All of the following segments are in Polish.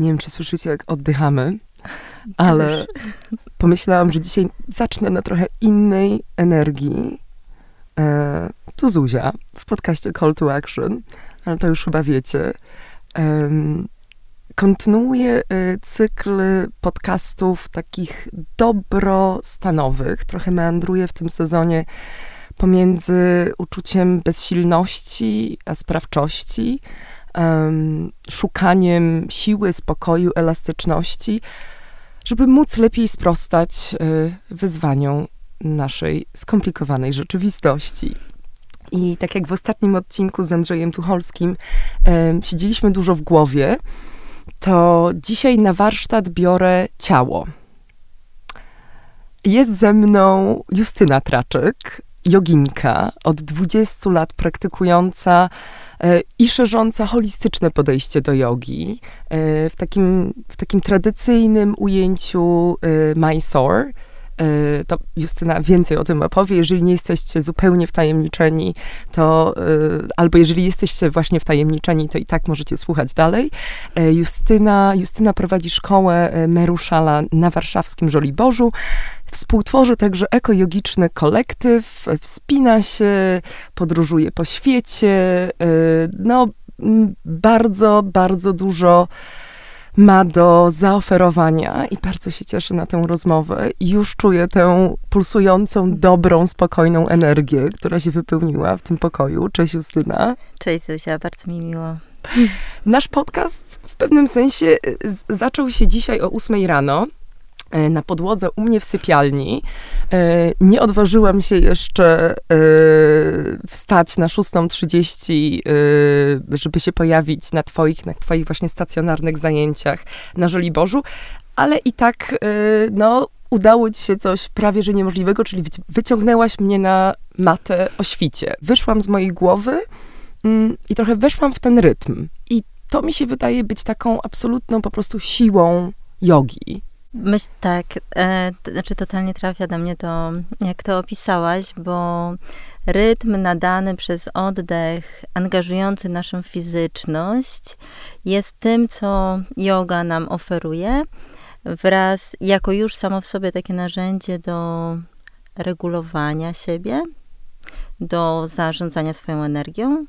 Nie wiem, czy słyszycie, jak oddychamy, ale pomyślałam, że dzisiaj zacznę na trochę innej energii. E, tu Zuzia w podcaście Call to Action, ale to już chyba wiecie. E, kontynuuję cykl podcastów takich dobrostanowych. Trochę meandruję w tym sezonie pomiędzy uczuciem bezsilności a sprawczości, szukaniem siły, spokoju, elastyczności, żeby móc lepiej sprostać y, wyzwaniom naszej skomplikowanej rzeczywistości. I tak jak w ostatnim odcinku z Andrzejem Tucholskim siedzieliśmy dużo w głowie, to dzisiaj na warsztat biorę ciało. Jest ze mną Justyna Traczyk, joginka, od 20 lat praktykująca i szerząca holistyczne podejście do jogi e, w takim, w takim tradycyjnym ujęciu e, Mysore. To Justyna więcej o tym opowie. Jeżeli nie jesteście zupełnie wtajemniczeni, to albo jeżeli jesteście właśnie wtajemniczeni, to i tak możecie słuchać dalej. Justyna, Justyna prowadzi szkołę Meruszala na warszawskim Żoliborzu. Współtworzy także ekojogiczny kolektyw, wspina się, podróżuje po świecie. Y, no, bardzo, bardzo dużo ma do zaoferowania i bardzo się cieszę na tę rozmowę. I już czuję tę pulsującą, dobrą, spokojną energię, która się wypełniła w tym pokoju. Cześć Justyna. Cześć Zuzia, bardzo mi miło. Nasz podcast w pewnym sensie y, zaczął się dzisiaj o 8 rano. E, na podłodze u mnie w sypialni. E, nie odważyłam się jeszcze e, wstać na 6.30, żeby się pojawić na twoich, na twoich właśnie stacjonarnych zajęciach na Żoliborzu, ale i tak, no, udało ci się coś prawie że niemożliwego, czyli wyciągnęłaś mnie na matę o świcie. Wyszłam z mojej głowy mm, i trochę weszłam w ten rytm. I to mi się wydaje być taką absolutną po prostu siłą jogi. Myśl tak, e, znaczy totalnie trafia do mnie to, jak to opisałaś, bo rytm nadany przez oddech, angażujący naszą fizyczność, jest tym, co yoga nam oferuje, wraz jako już samo w sobie takie narzędzie do regulowania siebie, do zarządzania swoją energią,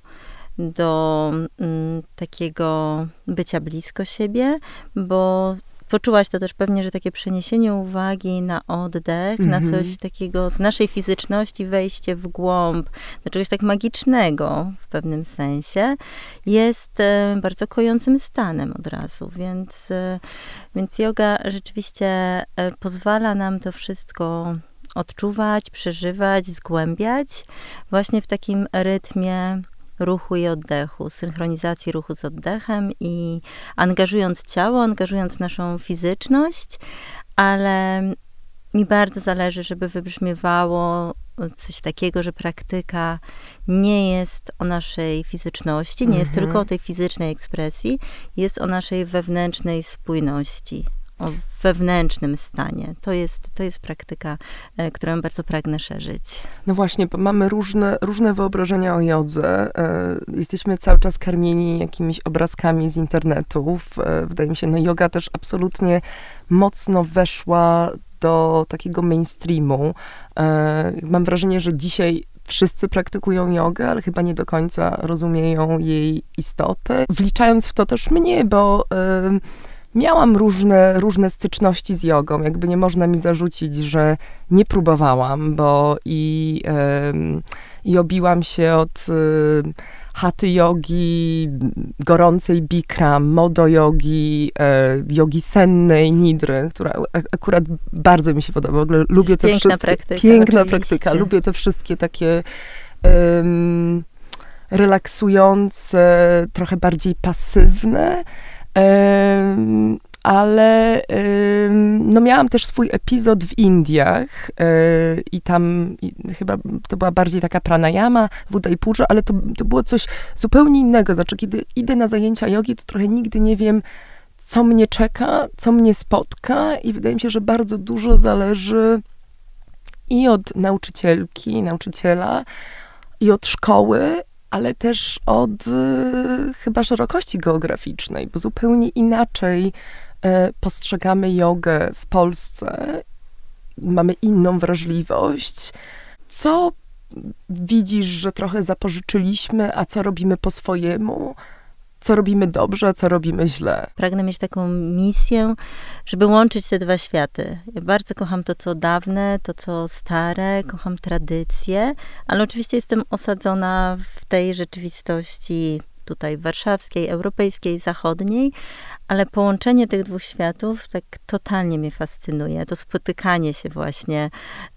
do mm, takiego bycia blisko siebie, bo Poczułaś to też pewnie, że takie przeniesienie uwagi na oddech, na mhm. coś takiego z naszej fizyczności, wejście w głąb, na czegoś tak magicznego w pewnym sensie, jest e, bardzo kojącym stanem od razu. Więc, e, więc yoga rzeczywiście e, pozwala nam to wszystko odczuwać, przeżywać, zgłębiać właśnie w takim rytmie ruchu i oddechu, synchronizacji ruchu z oddechem i angażując ciało, angażując naszą fizyczność, ale mi bardzo zależy, żeby wybrzmiewało coś takiego, że praktyka nie jest o naszej fizyczności, nie jest mhm. tylko o tej fizycznej ekspresji, jest o naszej wewnętrznej spójności o wewnętrznym stanie. To jest, to jest praktyka, e, którą bardzo pragnę szerzyć. No właśnie, mamy różne, różne wyobrażenia o jodze. E, jesteśmy cały czas karmieni jakimiś obrazkami z internetów. E, wydaje mi się, no yoga też absolutnie mocno weszła do takiego mainstreamu. Mam wrażenie, że dzisiaj wszyscy praktykują jogę, ale chyba nie do końca rozumieją jej istotę. Wliczając w to też mnie, bo miałam różne, różne styczności z jogą. Jakby nie można mi zarzucić, że nie próbowałam, bo i, i obiłam się od y, haty jogi, gorącej bikram, modo jogi, e, jogi sennej, nidry, która akurat bardzo mi się podoba. W ogóle lubię te piękna wszystkie... Praktyka, piękna oczywiście. praktyka. Lubię te wszystkie takie relaksujące, trochę bardziej pasywne, ale no miałam też swój epizod w Indiach e, i tam i chyba to była bardziej taka pranayama w Udaipurze, ale to, to było coś zupełnie innego. Znaczy, kiedy idę na zajęcia jogi, to trochę nigdy nie wiem, co mnie czeka, co mnie spotka i wydaje mi się, że bardzo dużo zależy i od nauczycielki, nauczyciela, i od szkoły, ale też od y, chyba szerokości geograficznej, bo zupełnie inaczej y, postrzegamy jogę w Polsce. Mamy inną wrażliwość. Co widzisz, że trochę zapożyczyliśmy, a co robimy po swojemu? Co robimy dobrze, co robimy źle. Pragnę mieć taką misję, żeby łączyć te dwa światy. Ja bardzo kocham to, co dawne, to, co stare, kocham tradycje, ale oczywiście jestem osadzona w tej rzeczywistości tutaj warszawskiej, europejskiej, zachodniej, ale połączenie tych dwóch światów tak totalnie mnie fascynuje. To spotykanie się właśnie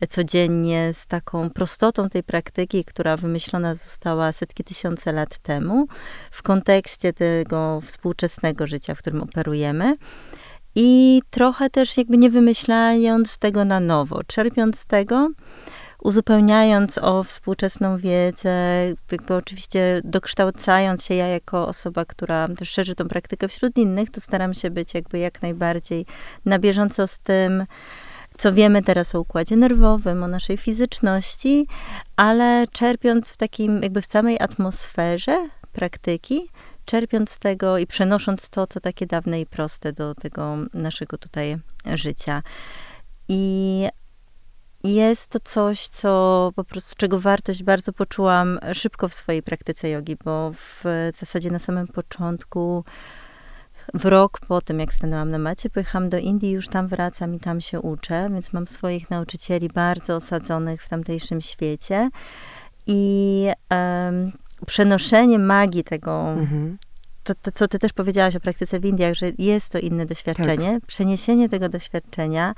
codziennie z taką prostotą tej praktyki, która wymyślona została setki tysiące lat temu w kontekście tego współczesnego życia, w którym operujemy. I trochę też jakby nie wymyślając tego na nowo, czerpiąc z tego, uzupełniając o współczesną wiedzę, jakby oczywiście dokształcając się ja jako osoba, która też szerzy tą praktykę wśród innych, to staram się być jakby jak najbardziej na bieżąco z tym, co wiemy teraz o układzie nerwowym, o naszej fizyczności, ale czerpiąc w takim, jakby w samej atmosferze praktyki, czerpiąc z tego i przenosząc to, co takie dawne i proste do tego naszego tutaj życia. I jest to coś, co po prostu, czego wartość bardzo poczułam szybko w swojej praktyce jogi, bo w zasadzie na samym początku, w rok po tym, jak stanęłam na macie, pojechałam do Indii, już tam wracam i tam się uczę, więc mam swoich nauczycieli bardzo osadzonych w tamtejszym świecie. I um, przenoszenie magii tego, mhm to, to, co ty też powiedziałaś o praktyce w Indiach, że jest to inne doświadczenie. Tak. Przeniesienie tego doświadczenia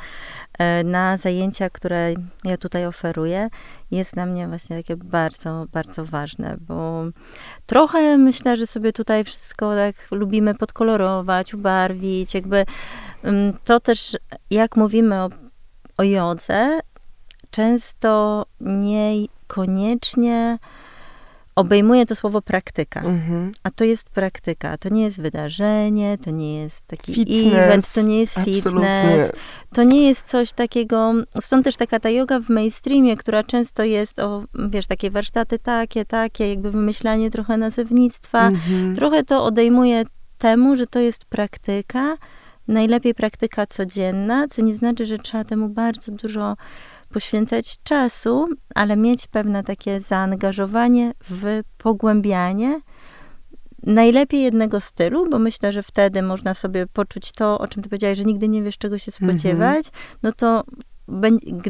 e, na zajęcia, które ja tutaj oferuję, jest dla mnie właśnie takie bardzo, bardzo ważne, bo trochę myślę, że sobie tutaj wszystko tak lubimy podkolorować, ubarwić, jakby mm, to też, jak mówimy o, o jodze, często niekoniecznie obejmuje to słowo praktyka. Mhm. A to jest praktyka. To nie jest wydarzenie, to nie jest taki fitness, event, to nie jest fitness. Absolutnie. To nie jest coś takiego. Stąd też taka ta yoga w mainstreamie, która często jest o, wiesz, takie warsztaty takie, takie, jakby wymyślanie trochę nazewnictwa. Mhm. Trochę to odejmuje temu, że to jest praktyka. Najlepiej praktyka codzienna, co nie znaczy, że trzeba temu bardzo dużo poświęcać czasu, ale mieć pewne takie zaangażowanie w pogłębianie najlepiej jednego stylu, bo myślę, że wtedy można sobie poczuć to, o czym ty powiedziałeś, że nigdy nie wiesz, czego się spodziewać, mm-hmm. no to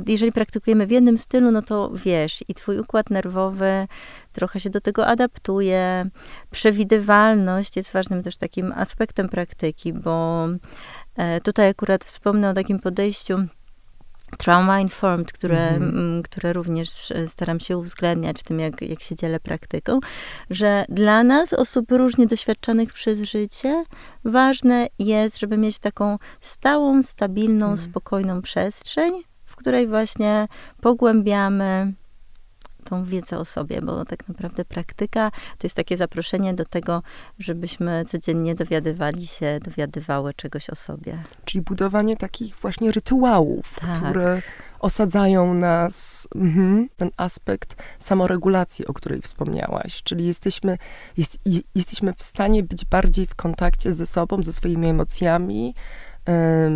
jeżeli praktykujemy w jednym stylu, no to wiesz, i twój układ nerwowy trochę się do tego adaptuje. Przewidywalność jest ważnym też takim aspektem praktyki, bo e, tutaj akurat wspomnę o takim podejściu Trauma Informed, które, mm. które również e, staram się uwzględniać w tym, jak, jak się dzielę praktyką, że dla nas, osób różnie doświadczonych przez życie, ważne jest, żeby mieć taką stałą, stabilną, mm. spokojną przestrzeń, w której właśnie pogłębiamy tą wiedzę o sobie, bo tak naprawdę praktyka to jest takie zaproszenie do tego, żebyśmy codziennie dowiadywali się, dowiadywały czegoś o sobie. Czyli budowanie takich właśnie rytuałów, tak. które osadzają nas mhm, ten aspekt samoregulacji, o której wspomniałaś. Czyli jesteśmy, jest, jesteśmy w stanie być bardziej w kontakcie ze sobą, ze swoimi emocjami,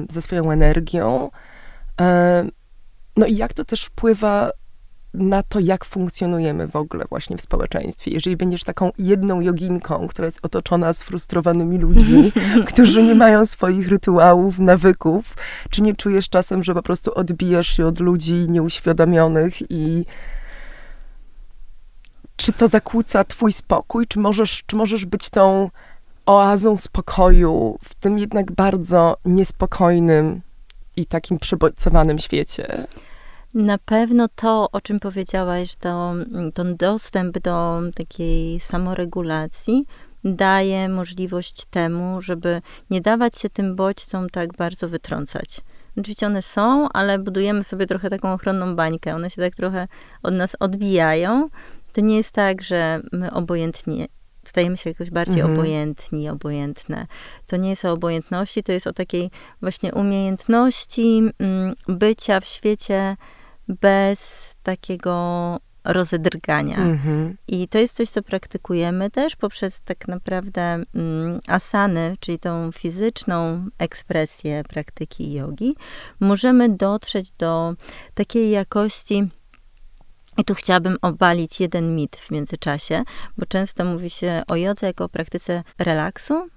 ze swoją energią. No i jak to też wpływa na to, jak funkcjonujemy w ogóle właśnie w społeczeństwie. Jeżeli będziesz taką jedną joginką, która jest otoczona sfrustrowanymi ludźmi, którzy nie mają swoich rytuałów, nawyków, czy nie czujesz czasem, że po prostu odbijasz się od ludzi nieuświadomionych i czy to zakłóca twój spokój, czy możesz, czy możesz być tą oazą spokoju w tym jednak bardzo niespokojnym i takim przebodźcowanym świecie? Na pewno to, o czym powiedziałaś, to, ten dostęp do takiej samoregulacji daje możliwość temu, żeby nie dawać się tym bodźcom tak bardzo wytrącać. Oczywiście one są, ale budujemy sobie trochę taką ochronną bańkę. One się tak trochę od nas odbijają. To nie jest tak, że my obojętnie stajemy się jakoś bardziej mhm. obojętni, obojętne. To nie jest o obojętności, to jest o takiej właśnie umiejętności mm, bycia w świecie bez takiego rozedrgania. Mhm. I to jest coś, co praktykujemy też poprzez tak naprawdę mm, asany, czyli tą fizyczną ekspresję praktyki jogi. Możemy dotrzeć do takiej jakości, i tu chciałabym obalić jeden mit w międzyczasie, bo często mówi się o jodze jako o praktyce relaksu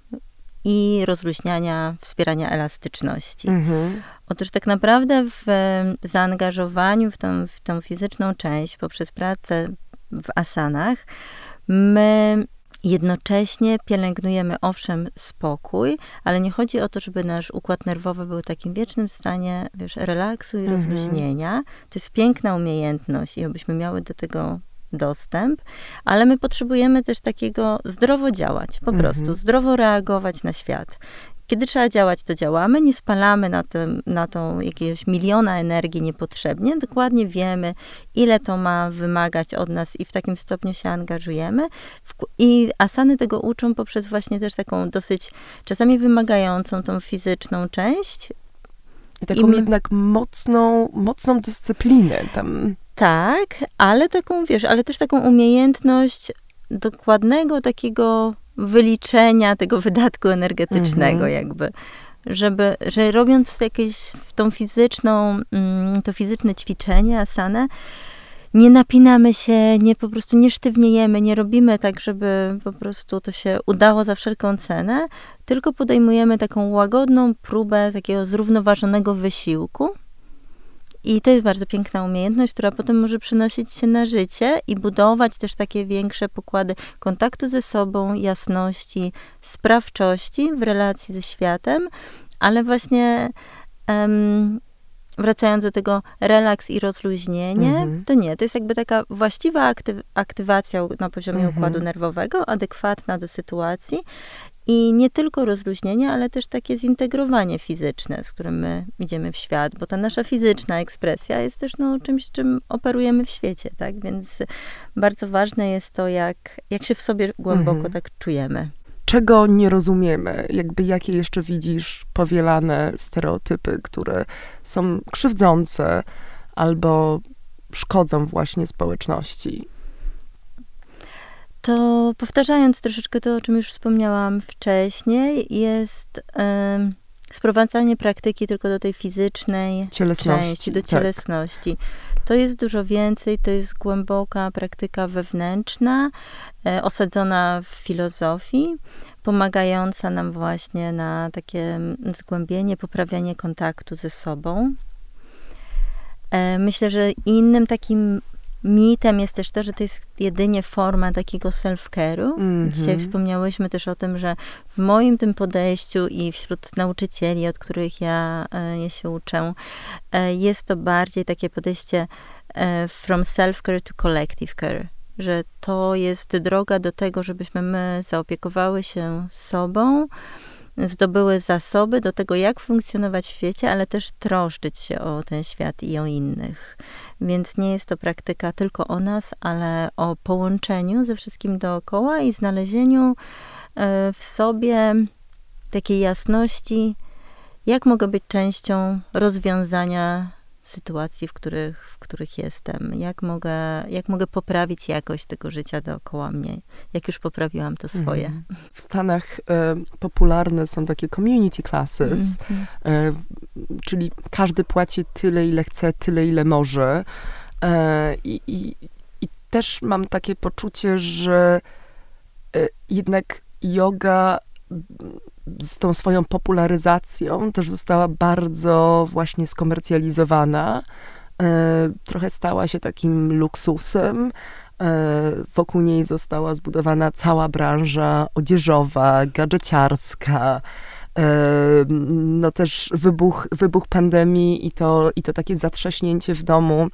i rozluźniania, wspierania elastyczności. Mhm. Otóż tak naprawdę w zaangażowaniu w tą, w tą fizyczną część poprzez pracę w asanach, my jednocześnie pielęgnujemy owszem spokój, ale nie chodzi o to, żeby nasz układ nerwowy był w takim wiecznym stanie, wiesz, relaksu i mhm. rozluźnienia. To jest piękna umiejętność i obyśmy miały do tego dostęp, ale my potrzebujemy też takiego zdrowo działać, po mhm. prostu zdrowo reagować na świat. Kiedy trzeba działać, to działamy, nie spalamy na, tym, na tą jakiegoś miliona energii niepotrzebnie. Dokładnie wiemy, ile to ma wymagać od nas i w takim stopniu się angażujemy. I asany tego uczą poprzez właśnie też taką dosyć czasami wymagającą tą fizyczną część. I taką I jednak mocną, mocną dyscyplinę tam. Tak, ale taką, wiesz, ale też taką umiejętność dokładnego takiego wyliczenia tego wydatku energetycznego, mhm. jakby. Żeby, że robiąc jakieś tą fizyczną, mm, to fizyczne ćwiczenie, asanę, nie napinamy się, nie po prostu nie sztywniejemy, nie robimy tak, żeby po prostu to się udało za wszelką cenę, tylko podejmujemy taką łagodną próbę takiego zrównoważonego wysiłku, i to jest bardzo piękna umiejętność, która potem może przenosić się na życie i budować też takie większe pokłady kontaktu ze sobą, jasności, sprawczości w relacji ze światem, ale właśnie um, wracając do tego relaks i rozluźnienie, mhm. to nie, to jest jakby taka właściwa aktyw aktywacja na poziomie mhm. układu nerwowego, adekwatna do sytuacji i nie tylko rozluźnienie, ale też takie zintegrowanie fizyczne, z którym my idziemy w świat, bo ta nasza fizyczna ekspresja jest też no, czymś, czym operujemy w świecie, tak? Więc bardzo ważne jest to, jak, jak się w sobie głęboko mhm. tak czujemy. Czego nie rozumiemy? Jakby jakie jeszcze widzisz powielane stereotypy, które są krzywdzące albo szkodzą właśnie społeczności? To powtarzając troszeczkę to, o czym już wspomniałam wcześniej, jest y, sprowadzanie praktyki tylko do tej fizycznej części, do tak. cielesności. Tak. To jest dużo więcej, to jest głęboka praktyka wewnętrzna, y, osadzona w filozofii, pomagająca nam właśnie na takie zgłębienie, poprawianie kontaktu ze sobą. E, myślę, że innym takim Mitem jest też to, że to jest jedynie forma takiego self-care'u. Mm -hmm. Dzisiaj wspomniałyśmy też o tym, że w moim tym podejściu i wśród nauczycieli, od których ja, e, ja się uczę, e, jest to bardziej takie podejście e, from self-care to collective care. Że to jest droga do tego, żebyśmy my zaopiekowały się sobą, zdobyły zasoby do tego, jak funkcjonować w świecie, ale też troszczyć się o ten świat i o innych. Więc nie jest to praktyka tylko o nas, ale o połączeniu ze wszystkim dookoła i znalezieniu e, w sobie takiej jasności, jak mogę być częścią rozwiązania sytuacji, w których, w których jestem, jak mogę, jak mogę poprawić jakość tego życia dookoła mnie, jak już poprawiłam to swoje. Mhm. W Stanach e, popularne są takie community classes, mm e, czyli każdy płaci tyle, ile chce, tyle, ile może. E, i, i, I też mam takie poczucie, że e, jednak yoga z tą swoją popularyzacją też została bardzo właśnie skomercjalizowana. E, trochę stała się takim luksusem. E, wokół niej została zbudowana cała branża odzieżowa, gadżeciarska. E, no też wybuch, wybuch pandemii i to, i to takie zatrzaśnięcie w domu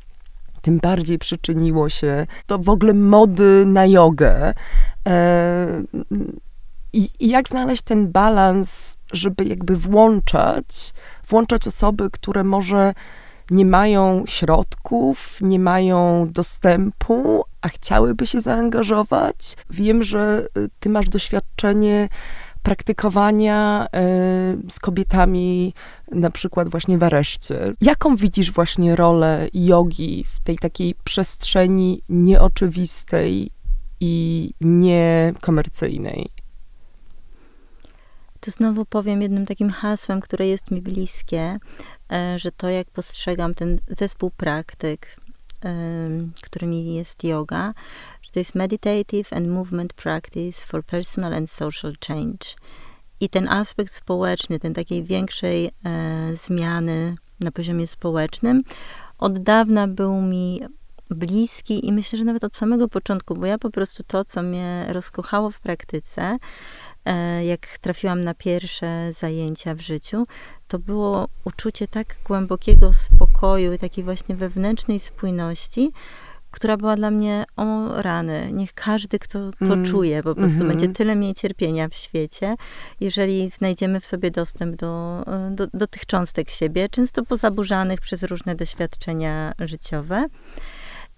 tym bardziej przyczyniło się do w ogóle mody na jogę. I, I, jak znaleźć ten balans, żeby jakby włączać, włączać osoby, które może nie mają środków, nie mają dostępu, a chciałyby się zaangażować. Wiem, że y, ty masz doświadczenie praktykowania e, z kobietami, na przykład właśnie w areszcie. Jaką widzisz właśnie rolę jogi w tej takiej przestrzeni nieoczywistej i niekomercyjnej? Tu znowu powiem jednym takim hasłem, które jest mi bliskie, e, że to jak postrzegam ten zespół praktyk, którymi jest yoga, że to jest meditative and movement practice for personal and social change. I ten aspekt społeczny, ten takiej większej e, zmiany na poziomie społecznym, od dawna był mi bliski i myślę, że nawet od samego początku, bo ja po prostu to, co mnie rozkochało w praktyce, e, jak trafiłam na pierwsze zajęcia w życiu, to było uczucie tak głębokiego spokoju i takiej właśnie wewnętrznej spójności, która była dla mnie o rany. Niech każdy, kto to mm. czuje, po prostu mm-hmm. będzie tyle mniej cierpienia w świecie, jeżeli znajdziemy w sobie dostęp do, do, do tych cząstek siebie, często pozaburzanych przez różne doświadczenia życiowe.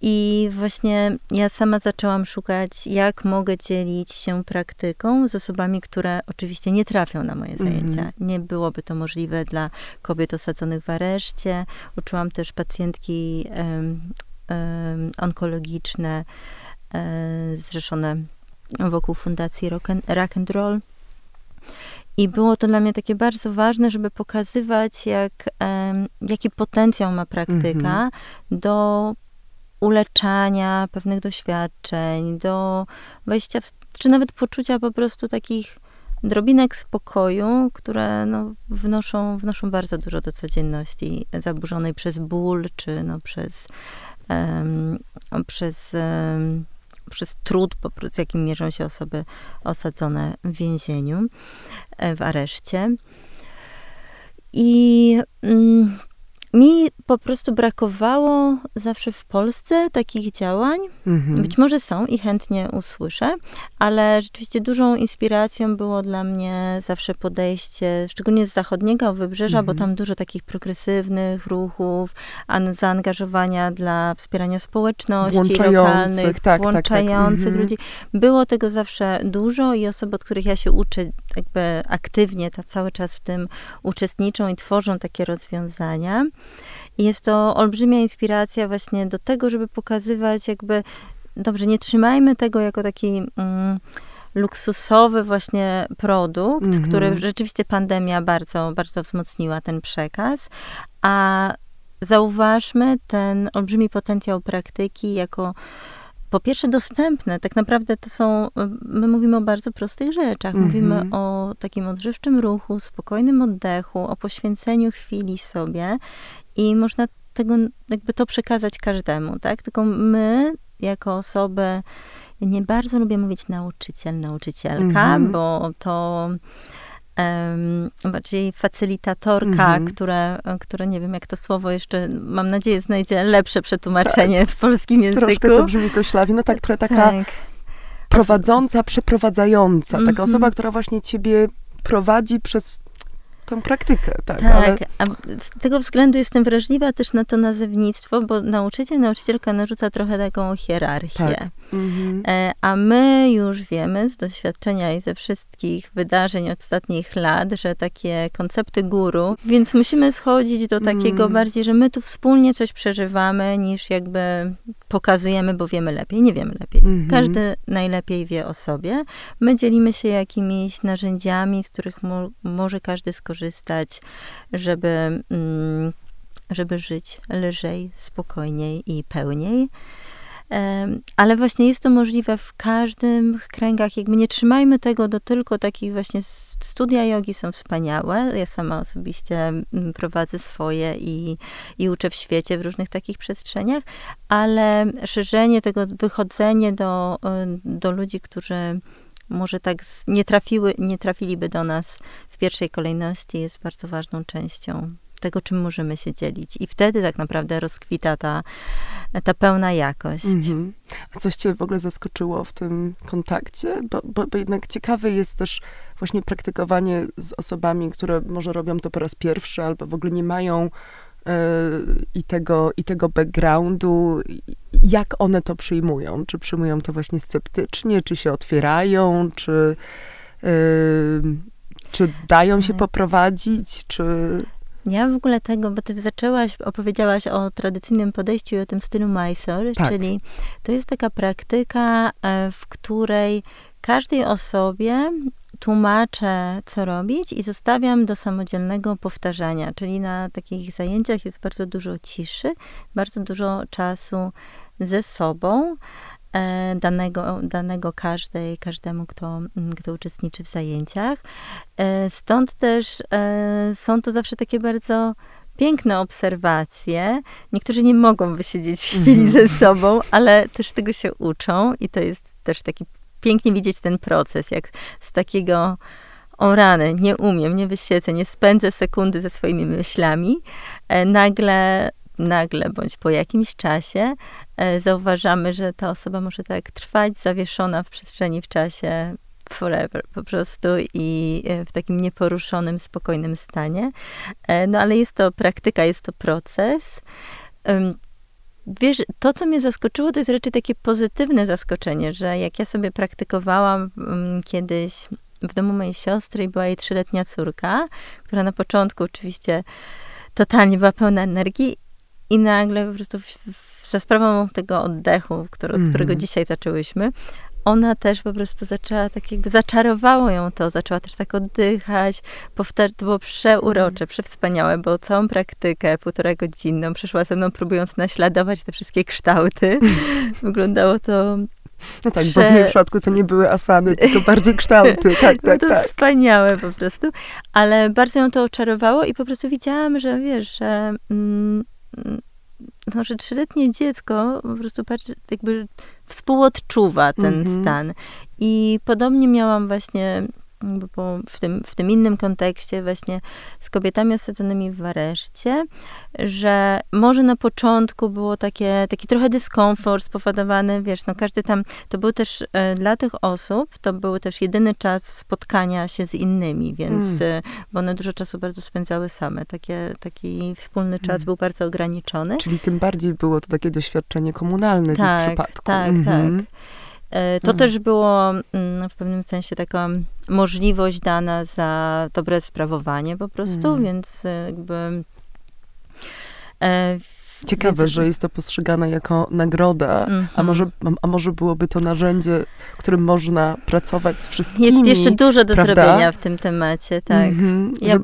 I właśnie ja sama zaczęłam szukać, jak mogę dzielić się praktyką z osobami, które oczywiście nie trafią na moje zajęcia. Mm -hmm. Nie byłoby to możliwe dla kobiet osadzonych w areszcie. Uczyłam też pacjentki um, um, onkologiczne um, zrzeszone wokół fundacji Rock and, Rock and Roll. I było to dla mnie takie bardzo ważne, żeby pokazywać, jak, jaki potencjał ma praktyka -hmm. do uleczania pewnych doświadczeń, do wejścia w, czy nawet poczucia po prostu takich drobinek spokoju, które no, wnoszą, wnoszą bardzo dużo do codzienności zaburzonej przez ból, czy no, przez, um, przez, um, przez trud, z jakim mierzą się osoby osadzone w więzieniu, e, w areszcie. I mm, mi po prostu brakowało zawsze w Polsce takich działań. Mhm. Być może są i chętnie usłyszę, ale rzeczywiście dużą inspiracją było dla mnie zawsze podejście, szczególnie z zachodniego wybrzeża, mhm. bo tam dużo takich progresywnych ruchów, zaangażowania dla wspierania społeczności lokalnych, tak, włączających tak, tak. ludzi. Było tego zawsze dużo i osoby, od których ja się uczę, jakby aktywnie ta cały czas w tym uczestniczą i tworzą takie rozwiązania. I jest to olbrzymia inspiracja właśnie do tego, żeby pokazywać jakby, dobrze, nie trzymajmy tego jako taki... Mm, luksusowy właśnie produkt, mm -hmm. który rzeczywiście pandemia bardzo, bardzo wzmocniła ten przekaz, a zauważmy ten olbrzymi potencjał praktyki jako po pierwsze dostępne. Tak naprawdę to są, my mówimy o bardzo prostych rzeczach. Mm -hmm. Mówimy o takim odżywczym ruchu, spokojnym oddechu, o poświęceniu chwili sobie i można tego, jakby to przekazać każdemu, tak? Tylko my, jako osoby, nie bardzo lubię mówić nauczyciel, nauczycielka, mm -hmm. bo to bardziej facylitatorka, mm -hmm. które, które nie wiem, jak to słowo jeszcze, mam nadzieję, znajdzie lepsze przetłumaczenie tak. w polskim języku. Troszkę to brzmi koślawi, no tak, trochę taka tak. prowadząca, przeprowadzająca, taka mm -hmm. osoba, która właśnie ciebie prowadzi przez tą praktykę, tak. Tak, ale... a z tego względu jestem wrażliwa też na to nazewnictwo, bo nauczyciel, nauczycielka narzuca trochę taką hierarchię. Tak. Mhm. E, a my już wiemy z doświadczenia i ze wszystkich wydarzeń ostatnich lat, że takie koncepty guru, więc musimy schodzić do takiego mhm. bardziej, że my tu wspólnie coś przeżywamy, niż jakby pokazujemy, bo wiemy lepiej. Nie wiemy lepiej. Mhm. Każdy najlepiej wie o sobie. My dzielimy się jakimiś narzędziami, z których mo może każdy skorzystać, żeby, mm, żeby żyć lżej, spokojniej i pełniej. Ale właśnie jest to możliwe w każdym kręgach. Jakby nie trzymajmy tego do tylko takich właśnie studia jogi są wspaniałe. Ja sama osobiście mm, prowadzę swoje i, i uczę w świecie w różnych takich przestrzeniach, ale szerzenie tego, wychodzenie do, do ludzi, którzy może tak nie, trafiły, nie trafiliby do nas w pierwszej kolejności, jest bardzo ważną częścią tego, czym możemy się dzielić. I wtedy tak naprawdę rozkwita ta, ta pełna jakość. Mhm. A coś cię w ogóle zaskoczyło w tym kontakcie? Bo, bo, bo, jednak ciekawe jest też właśnie praktykowanie z osobami, które może robią to po raz pierwszy, albo w ogóle nie mają i, tego, i tego backgroundu. Jak one to przyjmują? Czy przyjmują to właśnie sceptycznie, czy się otwierają, czy czy dają się poprowadzić, czy... Ja w ogóle tego, bo ty zaczęłaś, opowiedziałaś o tradycyjnym podejściu i o tym stylu Mysore, tak. czyli to jest taka praktyka, e, w której każdej osobie tłumaczę, co robić i zostawiam do samodzielnego powtarzania. Czyli na takich zajęciach jest bardzo dużo ciszy, bardzo dużo czasu ze sobą. E, danego, danego każdej, każdemu, kto, kto uczestniczy w zajęciach. E, stąd też e, są to zawsze takie bardzo piękne obserwacje. Niektórzy nie mogą wysiedzieć chwili mhm. ze sobą, ale też tego się uczą i to jest też taki pięknie widzieć ten proces, jak z takiego o rany, nie umiem, nie wysiedzę, nie spędzę sekundy ze swoimi myślami, nagle nagle bądź po jakimś czasie e, zauważamy, że ta osoba może tak trwać zawieszona w przestrzeni, w czasie forever po prostu i e, w takim nieporuszonym, spokojnym stanie. E, no ale jest to praktyka, jest to proces. Wiesz, to, co mnie zaskoczyło, to jest raczej takie pozytywne zaskoczenie, że jak ja sobie praktykowałam mm, kiedyś w domu mojej siostry i była jej trzyletnia córka, która na początku oczywiście totalnie była pełna energii i nagle po prostu w, w, za sprawą tego oddechu, który, od mm. którego dzisiaj zaczęłyśmy, ona też po prostu zaczęła tak jakby, zaczarowało ją to, zaczęła też tak oddychać, powtar- to było przeurocze, przewspaniałe, bo całą praktykę półtora godzinną przeszła ze mną, próbując naśladować te wszystkie kształty. Wyglądało to no tak, Prze... bo w jej przypadku to nie były asany, tylko bardziej kształty. Tak, tak, no to tak. wspaniałe po prostu. Ale bardzo ją to oczarowało i po prostu widziałam, że wiesz, że mm, no, że trzyletnie dziecko po prostu patrzy, jakby współodczuwa ten mm-hmm. stan. I podobnie miałam właśnie bo w tym, w tym innym kontekście właśnie z kobietami osadzonymi w areszcie, że może na początku było takie, taki trochę dyskomfort spowodowany, wiesz, no każdy tam, to był też e, dla tych osób, to był też jedyny czas spotkania się z innymi, więc, mm. e, bo one dużo czasu bardzo spędzały same, takie, taki wspólny czas mm. był bardzo ograniczony. Czyli tym bardziej było to takie doświadczenie komunalne tak, w ich przypadku. Tak, mm-hmm. tak. E, to mhm. też było mm, w pewnym sensie taka możliwość dana za dobre sprawowanie po prostu, mhm. więc e, jakby e, Ciekawe, Więc... że jest to postrzegane jako nagroda, mm -hmm. a, może, a może byłoby to narzędzie, którym można pracować z wszystkimi. Jest jeszcze dużo do prawda? zrobienia w tym temacie, tak. Mm -hmm. ja... że,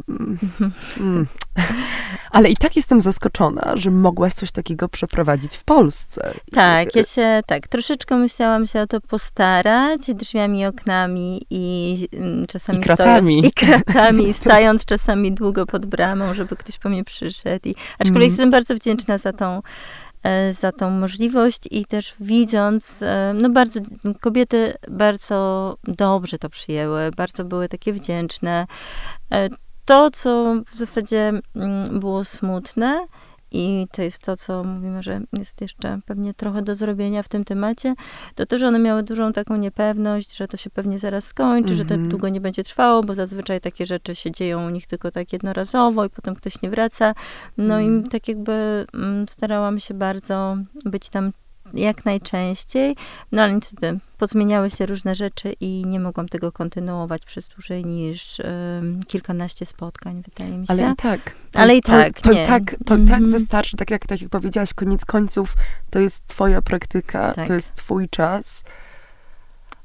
mm. Ale i tak jestem zaskoczona, że mogłaś coś takiego przeprowadzić w Polsce. Tak, ja się tak, troszeczkę musiałam się o to postarać, drzwiami, oknami i mm, czasami I kratami. Stojąc, I kratami, stając czasami długo pod bramą, żeby ktoś po mnie przyszedł. I, aczkolwiek mm. jestem bardzo wdzięczna za tą e, za tą możliwość i też widząc, e, no bardzo, kobiety bardzo dobrze to przyjęły, bardzo były takie wdzięczne. To, co w zasadzie mm, było smutne, i to jest to, co mówimy, że jest jeszcze pewnie trochę do zrobienia w tym temacie, to to, że one miały dużą taką niepewność, że to się pewnie zaraz skończy, mm-hmm. że to mhm. długo nie będzie trwało, bo zazwyczaj takie rzeczy się dzieją u nich tylko tak jednorazowo i potem ktoś nie wraca. No mm. i mhm. tak jakby mm, starałam się bardzo być tam jak najczęściej, no ale niestety pozmieniały się różne rzeczy i nie mogłam tego kontynuować przez dłużej niż kilkanaście spotkań, wydaje mi się. Ale i tak. To, ale i to, tak, to, nie. tak, to mm-hmm. tak wystarczy, tak jak, tak jak powiedziałaś, koniec końców, to jest twoja praktyka, tak. to jest twój czas.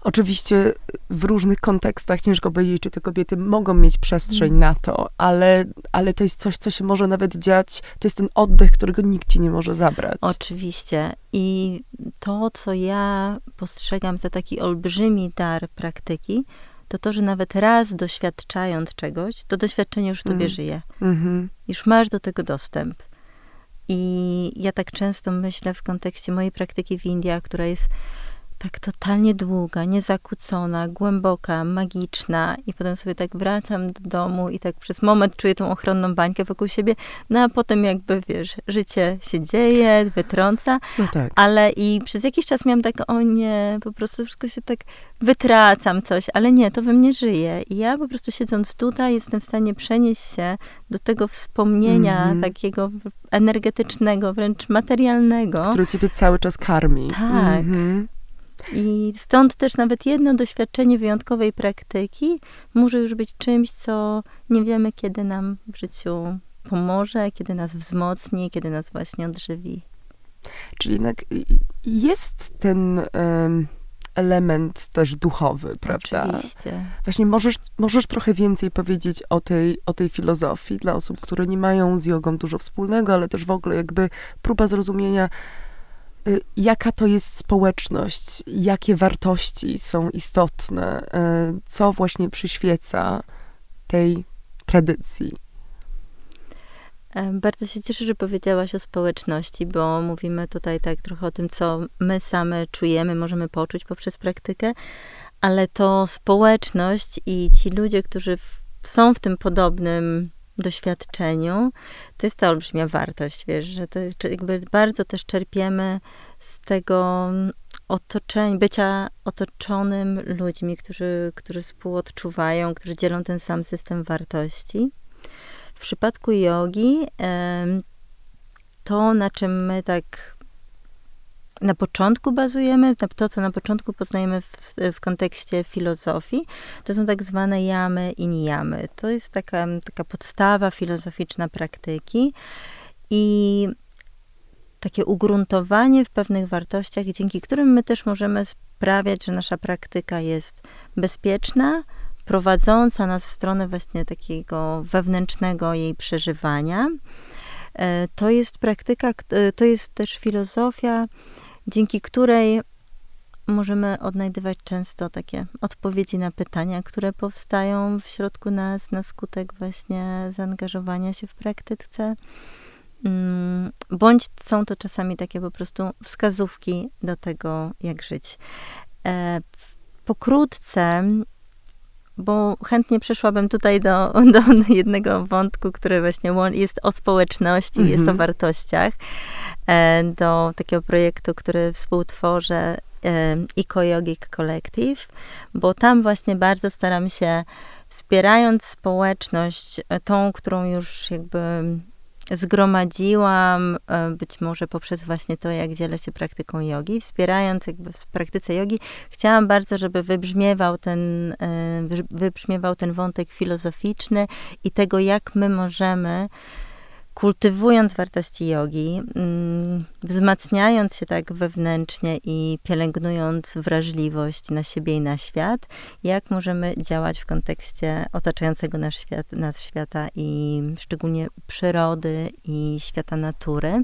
Oczywiście w różnych kontekstach ciężko powiedzieć, czy te kobiety mogą mieć przestrzeń mm. na to, ale, ale to jest coś, co się może nawet dziać. To jest ten oddech, którego nikt ci nie może zabrać. Oczywiście. I to, co ja postrzegam za taki olbrzymi dar praktyki, to to, że nawet raz doświadczając czegoś, to doświadczenie już w tobie mm. żyje. Mm-hmm. Już masz do tego dostęp. I ja tak często myślę w kontekście mojej praktyki w Indiach, która jest tak totalnie długa, niezakłócona, głęboka, magiczna i potem sobie tak wracam do domu i tak przez moment czuję tą ochronną bańkę wokół siebie, no a potem jakby, wiesz, życie się dzieje, wytrąca, no tak. ale i przez jakiś czas miałam tak, o nie, po prostu wszystko się tak wytracam coś, ale nie, to we mnie żyje i ja po prostu siedząc tutaj jestem w stanie przenieść się do tego wspomnienia mm -hmm. takiego energetycznego, wręcz materialnego. Który ciebie cały czas karmi. Tak. Mm -hmm. I stąd też nawet jedno doświadczenie wyjątkowej praktyki może już być czymś, co nie wiemy, kiedy nam w życiu pomoże, kiedy nas wzmocni, kiedy nas właśnie odżywi. Czyli jednak jest ten um, element też duchowy, prawda? Oczywiście. Właśnie możesz, możesz trochę więcej powiedzieć o tej, o tej filozofii dla osób, które nie mają z jogą dużo wspólnego, ale też w ogóle jakby próba zrozumienia, jaka to jest społeczność, jakie wartości są istotne, y, co właśnie przyświeca tej tradycji. Bardzo się cieszę, że powiedziałaś o społeczności, bo mówimy tutaj tak trochę o tym, co my same czujemy, możemy poczuć poprzez praktykę, ale to społeczność i ci ludzie, którzy są w tym podobnym doświadczeniu, to jest ta olbrzymia wartość, wiesz, że to jakby bardzo też czerpiemy z tego otoczenia, bycia otoczonym ludźmi, którzy, którzy współodczuwają, którzy dzielą ten sam system wartości. W przypadku jogi to, na czym my tak na początku bazujemy, to, co na początku poznajemy w, w kontekście filozofii, to są tak zwane jamy i niyamy. To jest taka, taka podstawa filozoficzna praktyki i takie ugruntowanie w pewnych wartościach, dzięki którym my też możemy sprawiać, że nasza praktyka jest bezpieczna, prowadząca nas w stronę właśnie takiego wewnętrznego jej przeżywania. E, to jest praktyka, e, to jest też filozofia, dzięki której możemy odnajdywać często takie odpowiedzi na pytania, które powstają w środku nas na skutek właśnie zaangażowania się w praktyce. Mm, bądź są to czasami takie po prostu wskazówki do tego, jak żyć. E, pokrótce bo chętnie przeszłabym tutaj do, do jednego wątku, który właśnie jest o społeczności, jest o mhm. wartościach, e, do takiego projektu, który współtworzę e, Eco Yogic Collective, bo tam właśnie bardzo staram się wspierając społeczność, e, tą, którą już jakby zgromadziłam, e, być może poprzez właśnie to, jak dzielę się praktyką jogi, wspierając jakby w praktyce jogi, chciałam bardzo, żeby wybrzmiewał ten, e, wybrzmiewał ten wątek filozoficzny i tego, jak my możemy kultywując wartości jogi, mm, wzmacniając się tak wewnętrznie i pielęgnując wrażliwość na siebie i na świat, jak możemy działać w kontekście otaczającego nas, świat, nas świata i szczególnie przyrody i świata natury.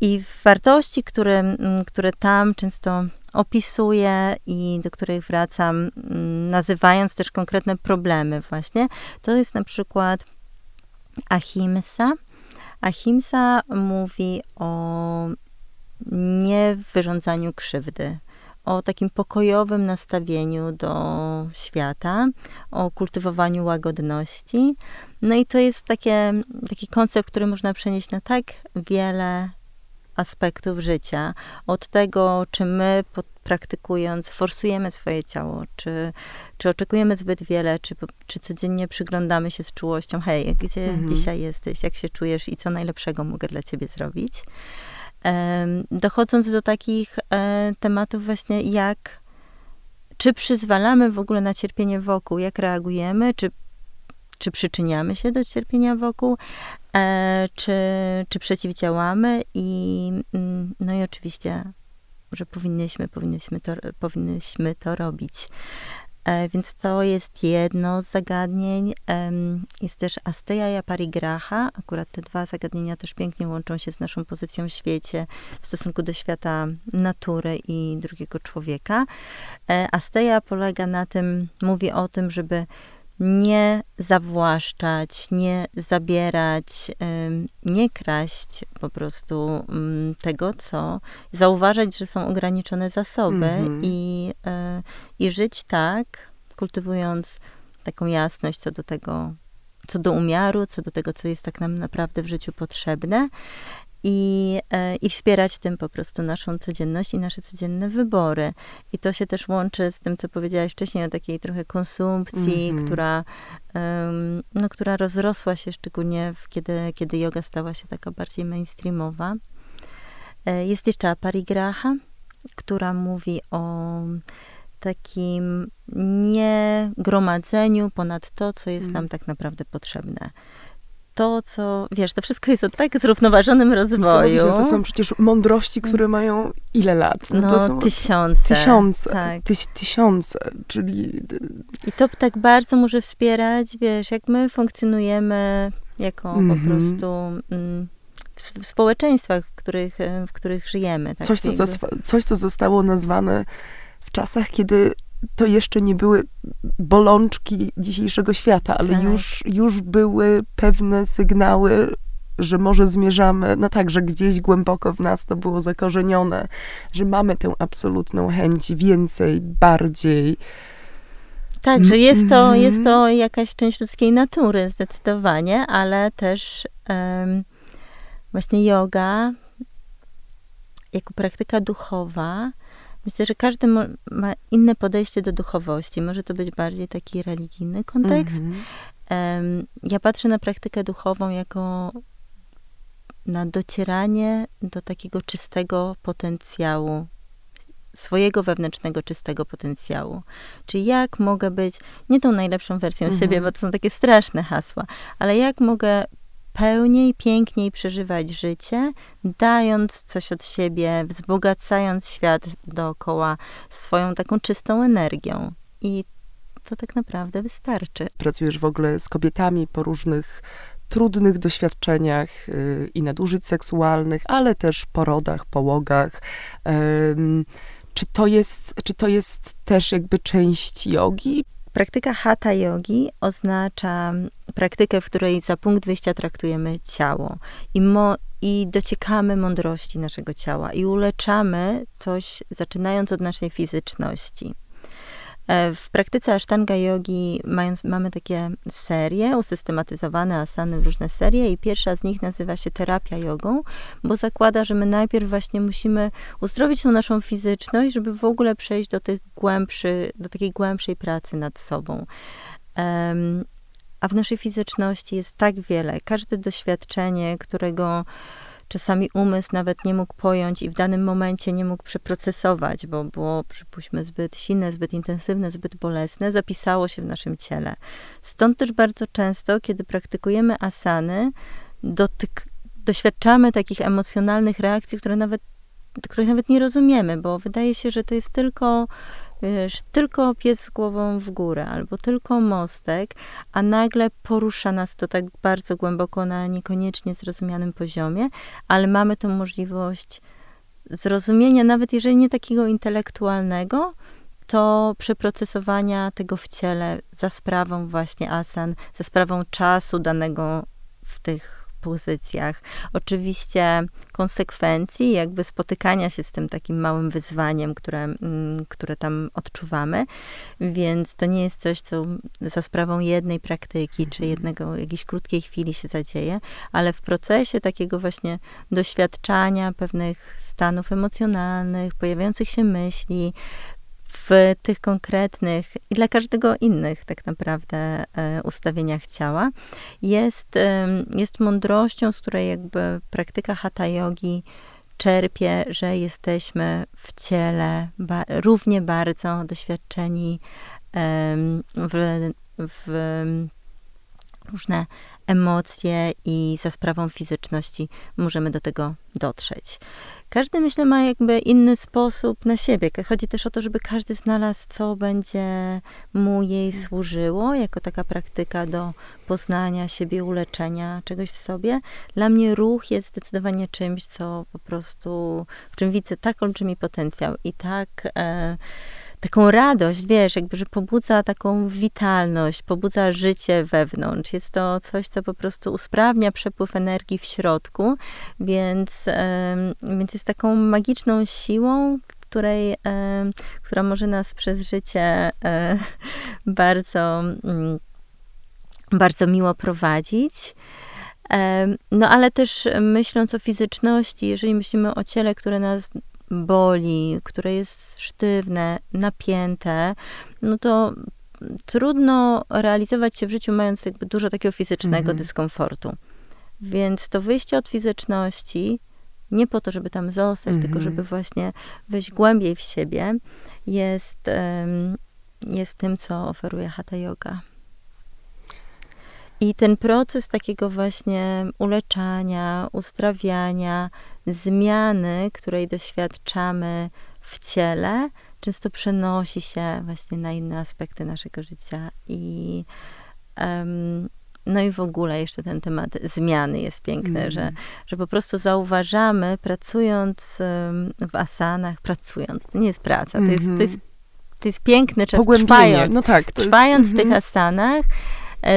I wartości, które, mm, które tam często opisuję i do których wracam, mm, nazywając też konkretne problemy, właśnie, to jest na przykład Ahimsa. Ahimsa mówi o niewyrządzaniu krzywdy, o takim pokojowym nastawieniu do świata, o kultywowaniu łagodności. No i to jest takie, taki koncept, który można przenieść na tak wiele aspektów życia. Od tego, czy my praktykując forsujemy swoje ciało, czy, czy oczekujemy zbyt wiele, czy, czy codziennie przyglądamy się z czułością, hej, gdzie mhm. dzisiaj jesteś, jak się czujesz i co najlepszego mogę dla ciebie zrobić. dochodząc do takich e, tematów właśnie jak czy przyzwalamy w ogóle na cierpienie wokół, jak reagujemy, czy, czy przyczyniamy się do cierpienia wokół, e, czy, czy przeciwdziałamy i mm, no i oczywiście że powinniśmy, powinniśmy, to, powinniśmy to robić. E, więc to jest jedno z zagadnień. Jest też Asteja i Parigraha. Akurat te dwa zagadnienia też pięknie łączą się z naszą pozycją w świecie w stosunku do świata natury i drugiego człowieka. E, Asteja polega na tym, mówi o tym, żeby nie zawłaszczać, nie zabierać, nie kraść po prostu mm, tego, co zauważać, że są ograniczone zasoby mm -hmm. i, e, i żyć tak, kultywując taką jasność co do tego, co do umiaru, co do tego, co jest tak nam naprawdę w życiu potrzebne i, e, i wspierać tym po prostu naszą codzienność i nasze codzienne wybory. I to się też łączy z tym, co powiedziałaś wcześniej o takiej trochę konsumpcji, mm -hmm. która, um, no, która rozrosła się szczególnie w, kiedy, kiedy yoga stała się taka bardziej mainstreamowa. E, jest jeszcze aparigraha. która mówi o takim niegromadzeniu ponad to, co jest nam tak naprawdę potrzebne to, co, wiesz, to wszystko jest o tak zrównoważonym rozwoju. To są przecież mądrości, które mają ile lat? No, no są tysiące. Tysiące, tak. tyś, tysiące, czyli... I to tak bardzo może wspierać, wiesz, jak my funkcjonujemy jako mm -hmm. po mhm. prostu... Mm, w, w, społeczeństwach, w których, w których żyjemy. Tak? Coś, co, coś, co zostało nazwane w czasach, kiedy to jeszcze nie były bolączki dzisiejszego świata, ale tak. już, już były pewne sygnały, że może zmierzamy, no tak, że gdzieś głęboko w nas to było zakorzenione, że mamy tę absolutną chęć więcej, bardziej. Tak, że jest to, -hmm. jest to jakaś część ludzkiej natury zdecydowanie, ale też um, właśnie yoga jako praktyka duchowa Myślę, że każdy ma inne podejście do duchowości. Może to być bardziej taki religijny kontekst. Um, ja patrzę na praktykę duchową jako na docieranie do takiego czystego potencjału, swojego wewnętrznego czystego potencjału. Czyli jak mogę być nie tą najlepszą wersją mhm. siebie, bo to są takie straszne hasła, ale jak mogę pełniej, piękniej przeżywać życie, dając coś od siebie, wzbogacając świat dookoła swoją taką czystą energią. I to tak naprawdę wystarczy. Pracujesz w ogóle z kobietami po różnych trudnych doświadczeniach yy, i nadużyć seksualnych, ale też porodach, połogach. Czy to, jest, czy to jest też jakby część jogi? Praktyka hatha yogi oznacza praktykę, w której za punkt wyjścia traktujemy ciało i, mo, i dociekamy mądrości naszego ciała i uleczamy coś, zaczynając od naszej fizyczności. E, w praktyce Ashtanga Yogi mając, mamy takie serie, usystematyzowane asany w różne serie i pierwsza z nich nazywa się terapia jogą, bo zakłada, że my najpierw właśnie musimy uzdrowić tą naszą fizyczność, żeby w ogóle przejść do, tych głębszy, do takiej głębszej pracy nad sobą. Um, a w naszej fizyczności jest tak wiele. Każde doświadczenie, którego czasami umysł nawet nie mógł pojąć i w danym momencie nie mógł przeprocesować, bo było, przypuśćmy, zbyt silne, zbyt intensywne, zbyt bolesne, zapisało się w naszym ciele. Stąd też bardzo często, kiedy praktykujemy asany, dotyk, doświadczamy takich emocjonalnych reakcji, które nawet, których nawet nie rozumiemy, bo wydaje się, że to jest tylko wiesz, tylko pies z głową w górę, albo tylko mostek, a nagle porusza nas to tak bardzo głęboko na niekoniecznie zrozumianym poziomie, ale mamy tą możliwość zrozumienia, nawet jeżeli nie takiego intelektualnego, to przeprocesowania tego w ciele za sprawą właśnie asan, za sprawą czasu danego w tych pozycjach. Oczywiście konsekwencji, jakby spotykania się z tym takim małym wyzwaniem, które, mm, które tam odczuwamy, więc to nie jest coś, co za sprawą jednej praktyki, czy mhm. jednego, jakiejś krótkiej chwili się zadzieje, ale w procesie takiego właśnie doświadczania pewnych stanów emocjonalnych, pojawiających się myśli, w tych konkretnych i dla każdego innych tak naprawdę e, ustawieniach ciała. Jest, jest mądrością, z której jakby praktyka hatha yogi czerpie, że jesteśmy w ciele ba równie bardzo doświadczeni w, w różne emocje i za sprawą fizyczności możemy do tego dotrzeć. Każdy, myślę, ma jakby inny sposób na siebie. Chodzi też o to, żeby każdy znalazł, co będzie mu jej mm. służyło, jako taka praktyka do poznania siebie, uleczenia czegoś w sobie. Dla mnie ruch jest zdecydowanie czymś, co po prostu, w czym widzę tak olbrzymi potencjał i tak... E, taką radość, wiesz, jakby, że pobudza taką witalność, pobudza życie wewnątrz. Jest to coś, co po prostu usprawnia przepływ energii w środku, więc, więc jest taką magiczną siłą, której, która może nas przez życie e, bardzo, mm, bardzo miło prowadzić. No ale też myśląc o fizyczności, jeżeli myślimy o ciele, które nas boli, które jest sztywne, napięte, no to trudno realizować się w życiu, mając jakby dużo takiego fizycznego mhm. dyskomfortu. Więc to wyjście od fizyczności nie po to, żeby tam zostać, Mhm. tylko żeby właśnie wejść głębiej w siebie, jest, jest tym, co oferuje Hatha Yoga. I ten proces takiego właśnie uleczania, uzdrawiania, zmiany, której doświadczamy w ciele, często przenosi się właśnie na inne aspekty naszego życia. I em, no i w ogóle jeszcze ten temat zmiany jest piękny, Mhm. że, że po prostu zauważamy, pracując w asanach, pracując, to nie jest praca, to, jest, to, Mhm. jest, to jest piękny czas Pogłębienie. trwając. No tak. To Trwając jest, w tych mhm. asanach,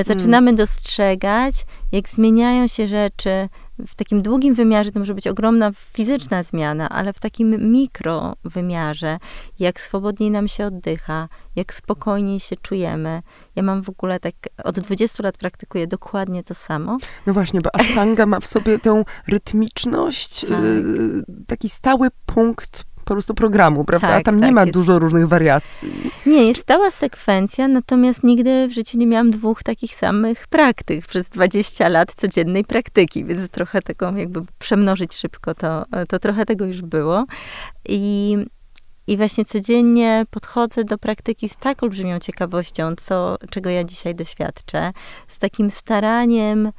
zaczynamy dostrzegać, jak zmieniają się rzeczy. W takim długim wymiarze to może być ogromna fizyczna zmiana, ale w takim mikro wymiarze, jak swobodniej nam się oddycha, jak spokojniej się czujemy. Ja mam w ogóle tak, od 20 lat praktykuję dokładnie to samo. No właśnie, bo Ashtanga ma w sobie tę rytmiczność, Tak. y, taki stały punkt po prostu programu, prawda? Tak, Tam nie tak, ma jest. dużo różnych wariacji. Nie, jest stała sekwencja, natomiast nigdy w życiu nie miałam dwóch takich samych praktyk przez 20 lat codziennej praktyki, więc trochę tego jakby przemnożyć szybko, to, to trochę tego już było. I, I właśnie codziennie podchodzę do praktyki z tak olbrzymią ciekawością, co, czego ja dzisiaj doświadczę, z takim staraniem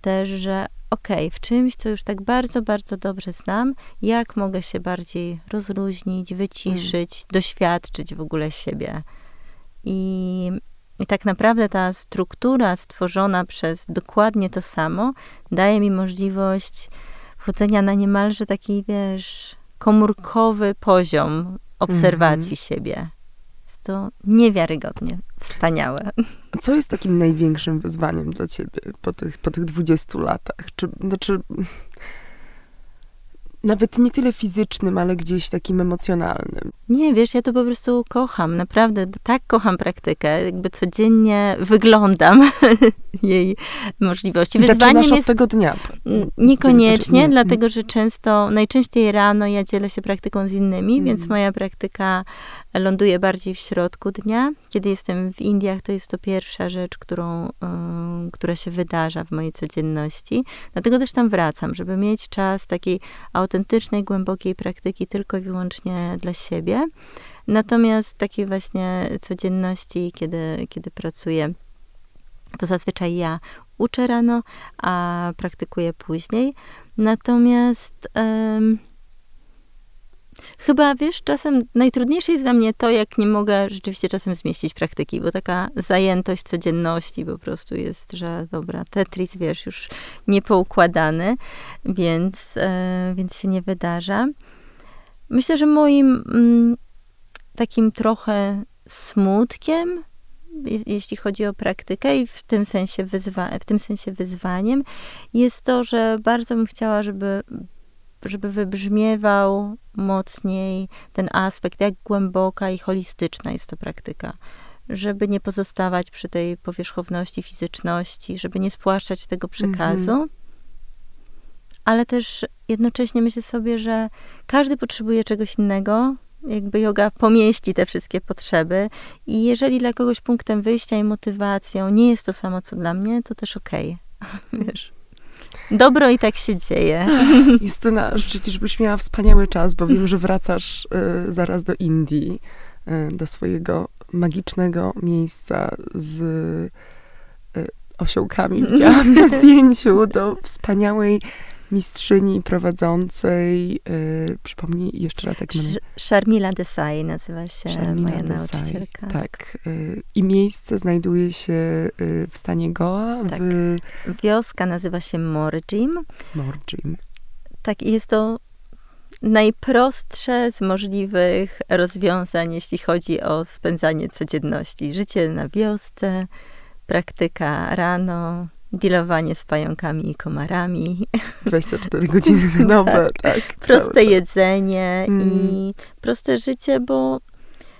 też, że okej, w czymś, co już tak bardzo, bardzo dobrze znam, jak mogę się bardziej rozluźnić, wyciszyć, doświadczyć w ogóle siebie. I, I tak naprawdę ta struktura stworzona przez dokładnie to samo daje mi możliwość wchodzenia na niemalże taki, wiesz, komórkowy poziom obserwacji siebie. To niewiarygodnie wspaniałe. Co jest takim największym wyzwaniem dla ciebie po tych, po tych 20 latach? Czy, znaczy, nawet nie tyle fizycznym, ale gdzieś takim emocjonalnym. Nie, wiesz, ja to po prostu kocham, naprawdę tak kocham praktykę, jakby codziennie wyglądam jej możliwości. I zaczynasz Wyzwaniem od jest tego dnia. niekoniecznie, nie. dlatego że często, najczęściej rano ja dzielę się praktyką z innymi, Mm. więc moja praktyka ląduje bardziej w środku dnia. Kiedy jestem w Indiach, to jest to pierwsza rzecz, którą, y, która się wydarza w mojej codzienności. Dlatego też tam wracam, żeby mieć czas takiej autentycznej, głębokiej praktyki tylko i wyłącznie dla siebie. Natomiast takiej właśnie codzienności, kiedy, kiedy pracuję, to zazwyczaj ja uczę rano, a praktykuję później. Natomiast em, chyba, wiesz, czasem najtrudniejsze jest dla mnie to, jak nie mogę rzeczywiście czasem zmieścić praktyki, bo taka zajętość codzienności po prostu jest, że dobra, Tetris, wiesz, już niepoukładany, więc, e, więc się nie wydarza. Myślę, że moim mm, takim trochę smutkiem, jeśli chodzi o praktykę i w tym sensie, wyzwa- w tym sensie wyzwaniem, jest to, że bardzo bym chciała, żeby, żeby wybrzmiewał mocniej ten aspekt, jak głęboka i holistyczna jest to praktyka. Żeby nie pozostawać przy tej powierzchowności, fizyczności, żeby nie spłaszczać tego przekazu. Ale też jednocześnie myślę sobie, że każdy potrzebuje czegoś innego, jakby yoga pomieści te wszystkie potrzeby i jeżeli dla kogoś punktem wyjścia i motywacją nie jest to samo, co dla mnie, to też okej. Wiesz. Dobro i tak się dzieje. Justyna, życzę ci, żebyś miała wspaniały czas, bo wiem, że wracasz y, zaraz do Indii, y, do swojego magicznego miejsca z y, osiołkami. Widziałam na zdjęciu do wspaniałej mistrzyni prowadzącej. Y, przypomnij jeszcze raz, jak mamy. Sharmila Desai nazywa się Sharmila moja Desai. nauczycielka. Tak. y, I miejsce znajduje się y, w stanie Goa, Tak. w Wioska nazywa się Morjim. Morjim. Tak, i jest to najprostsze z możliwych rozwiązań, jeśli chodzi o spędzanie codzienności. Życie na wiosce, praktyka rano, dealowanie z pająkami i komarami, 24 godziny na dobę, tak. proste cały czas. jedzenie Mm. i proste życie, bo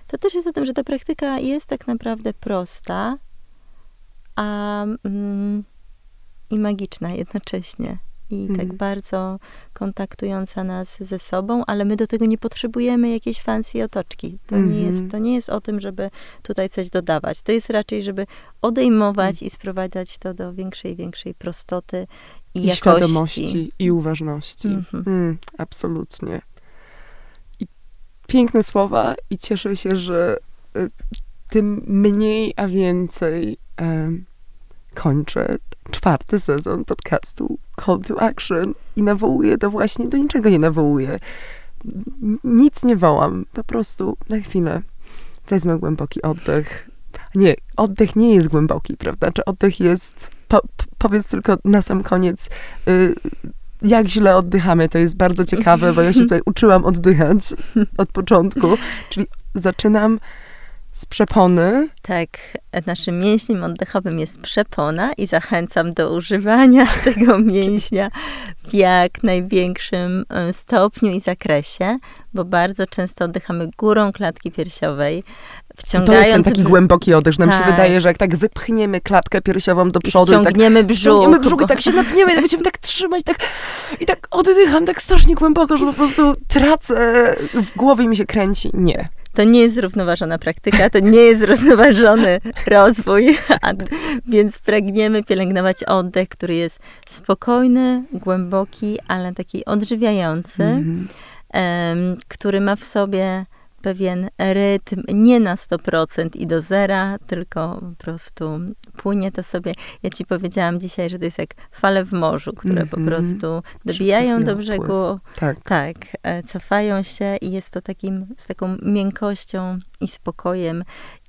to też jest o tym, że ta praktyka jest tak naprawdę prosta, a mm, i magiczna jednocześnie. I tak Mm. bardzo kontaktująca nas ze sobą, ale my do tego nie potrzebujemy jakiejś fancy otoczki. To, nie Mhm. jest, to nie jest o tym, żeby tutaj coś dodawać. To jest raczej, żeby odejmować i sprowadzać to do większej, większej prostoty i, I jakości. świadomości, i uważności. Mhm. Mm, absolutnie. I piękne słowa i cieszę się, że y, tym mniej, a więcej em, kończę czwarty sezon podcastu Call to Action i nawołuję to właśnie, do niczego nie nawołuję. Nic nie wołam, po prostu na chwilę wezmę głęboki oddech. Nie, oddech nie jest głęboki, prawda? Czy oddech jest, po, powiedz tylko na sam koniec, y, jak źle oddychamy, to jest bardzo ciekawe, bo ja się tutaj uczyłam oddychać od początku, czyli zaczynam z przepony, Tak, naszym mięśniem oddechowym jest przepona i zachęcam do używania tego mięśnia w jak największym e, stopniu i zakresie, bo bardzo często oddychamy górą klatki piersiowej, I to wciągając jest ten taki brzuch- głęboki oddech, że nam się Tak. wydaje, że jak tak wypchniemy klatkę piersiową do i przodu, i tak wciągniemy brzuch. Ciągniemy brzuch bo- i tak się napniemy, i będziemy tak trzymać, tak, i tak oddycham tak strasznie głęboko, że po prostu tracę, w głowie mi się kręci. Nie. To nie jest zrównoważona praktyka, to nie jest zrównoważony rozwój, a, więc pragniemy pielęgnować oddech, który jest spokojny, głęboki, ale taki odżywiający. Mhm. em, który ma w sobie pewien rytm nie na 100% i do zera, tylko po prostu płynie to sobie. Ja ci powiedziałam dzisiaj, że to jest jak fale w morzu, które po Mhm. prostu dobijają do brzegu, Tak. tak, e, cofają się i jest to takim, z taką miękkością i spokojem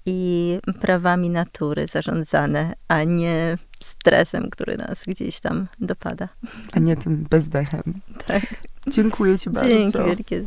i prawami natury zarządzane, a nie stresem, który nas gdzieś tam dopada. A nie tym bezdechem. Tak. Dziękuję ci bardzo. Dzięki wielkie.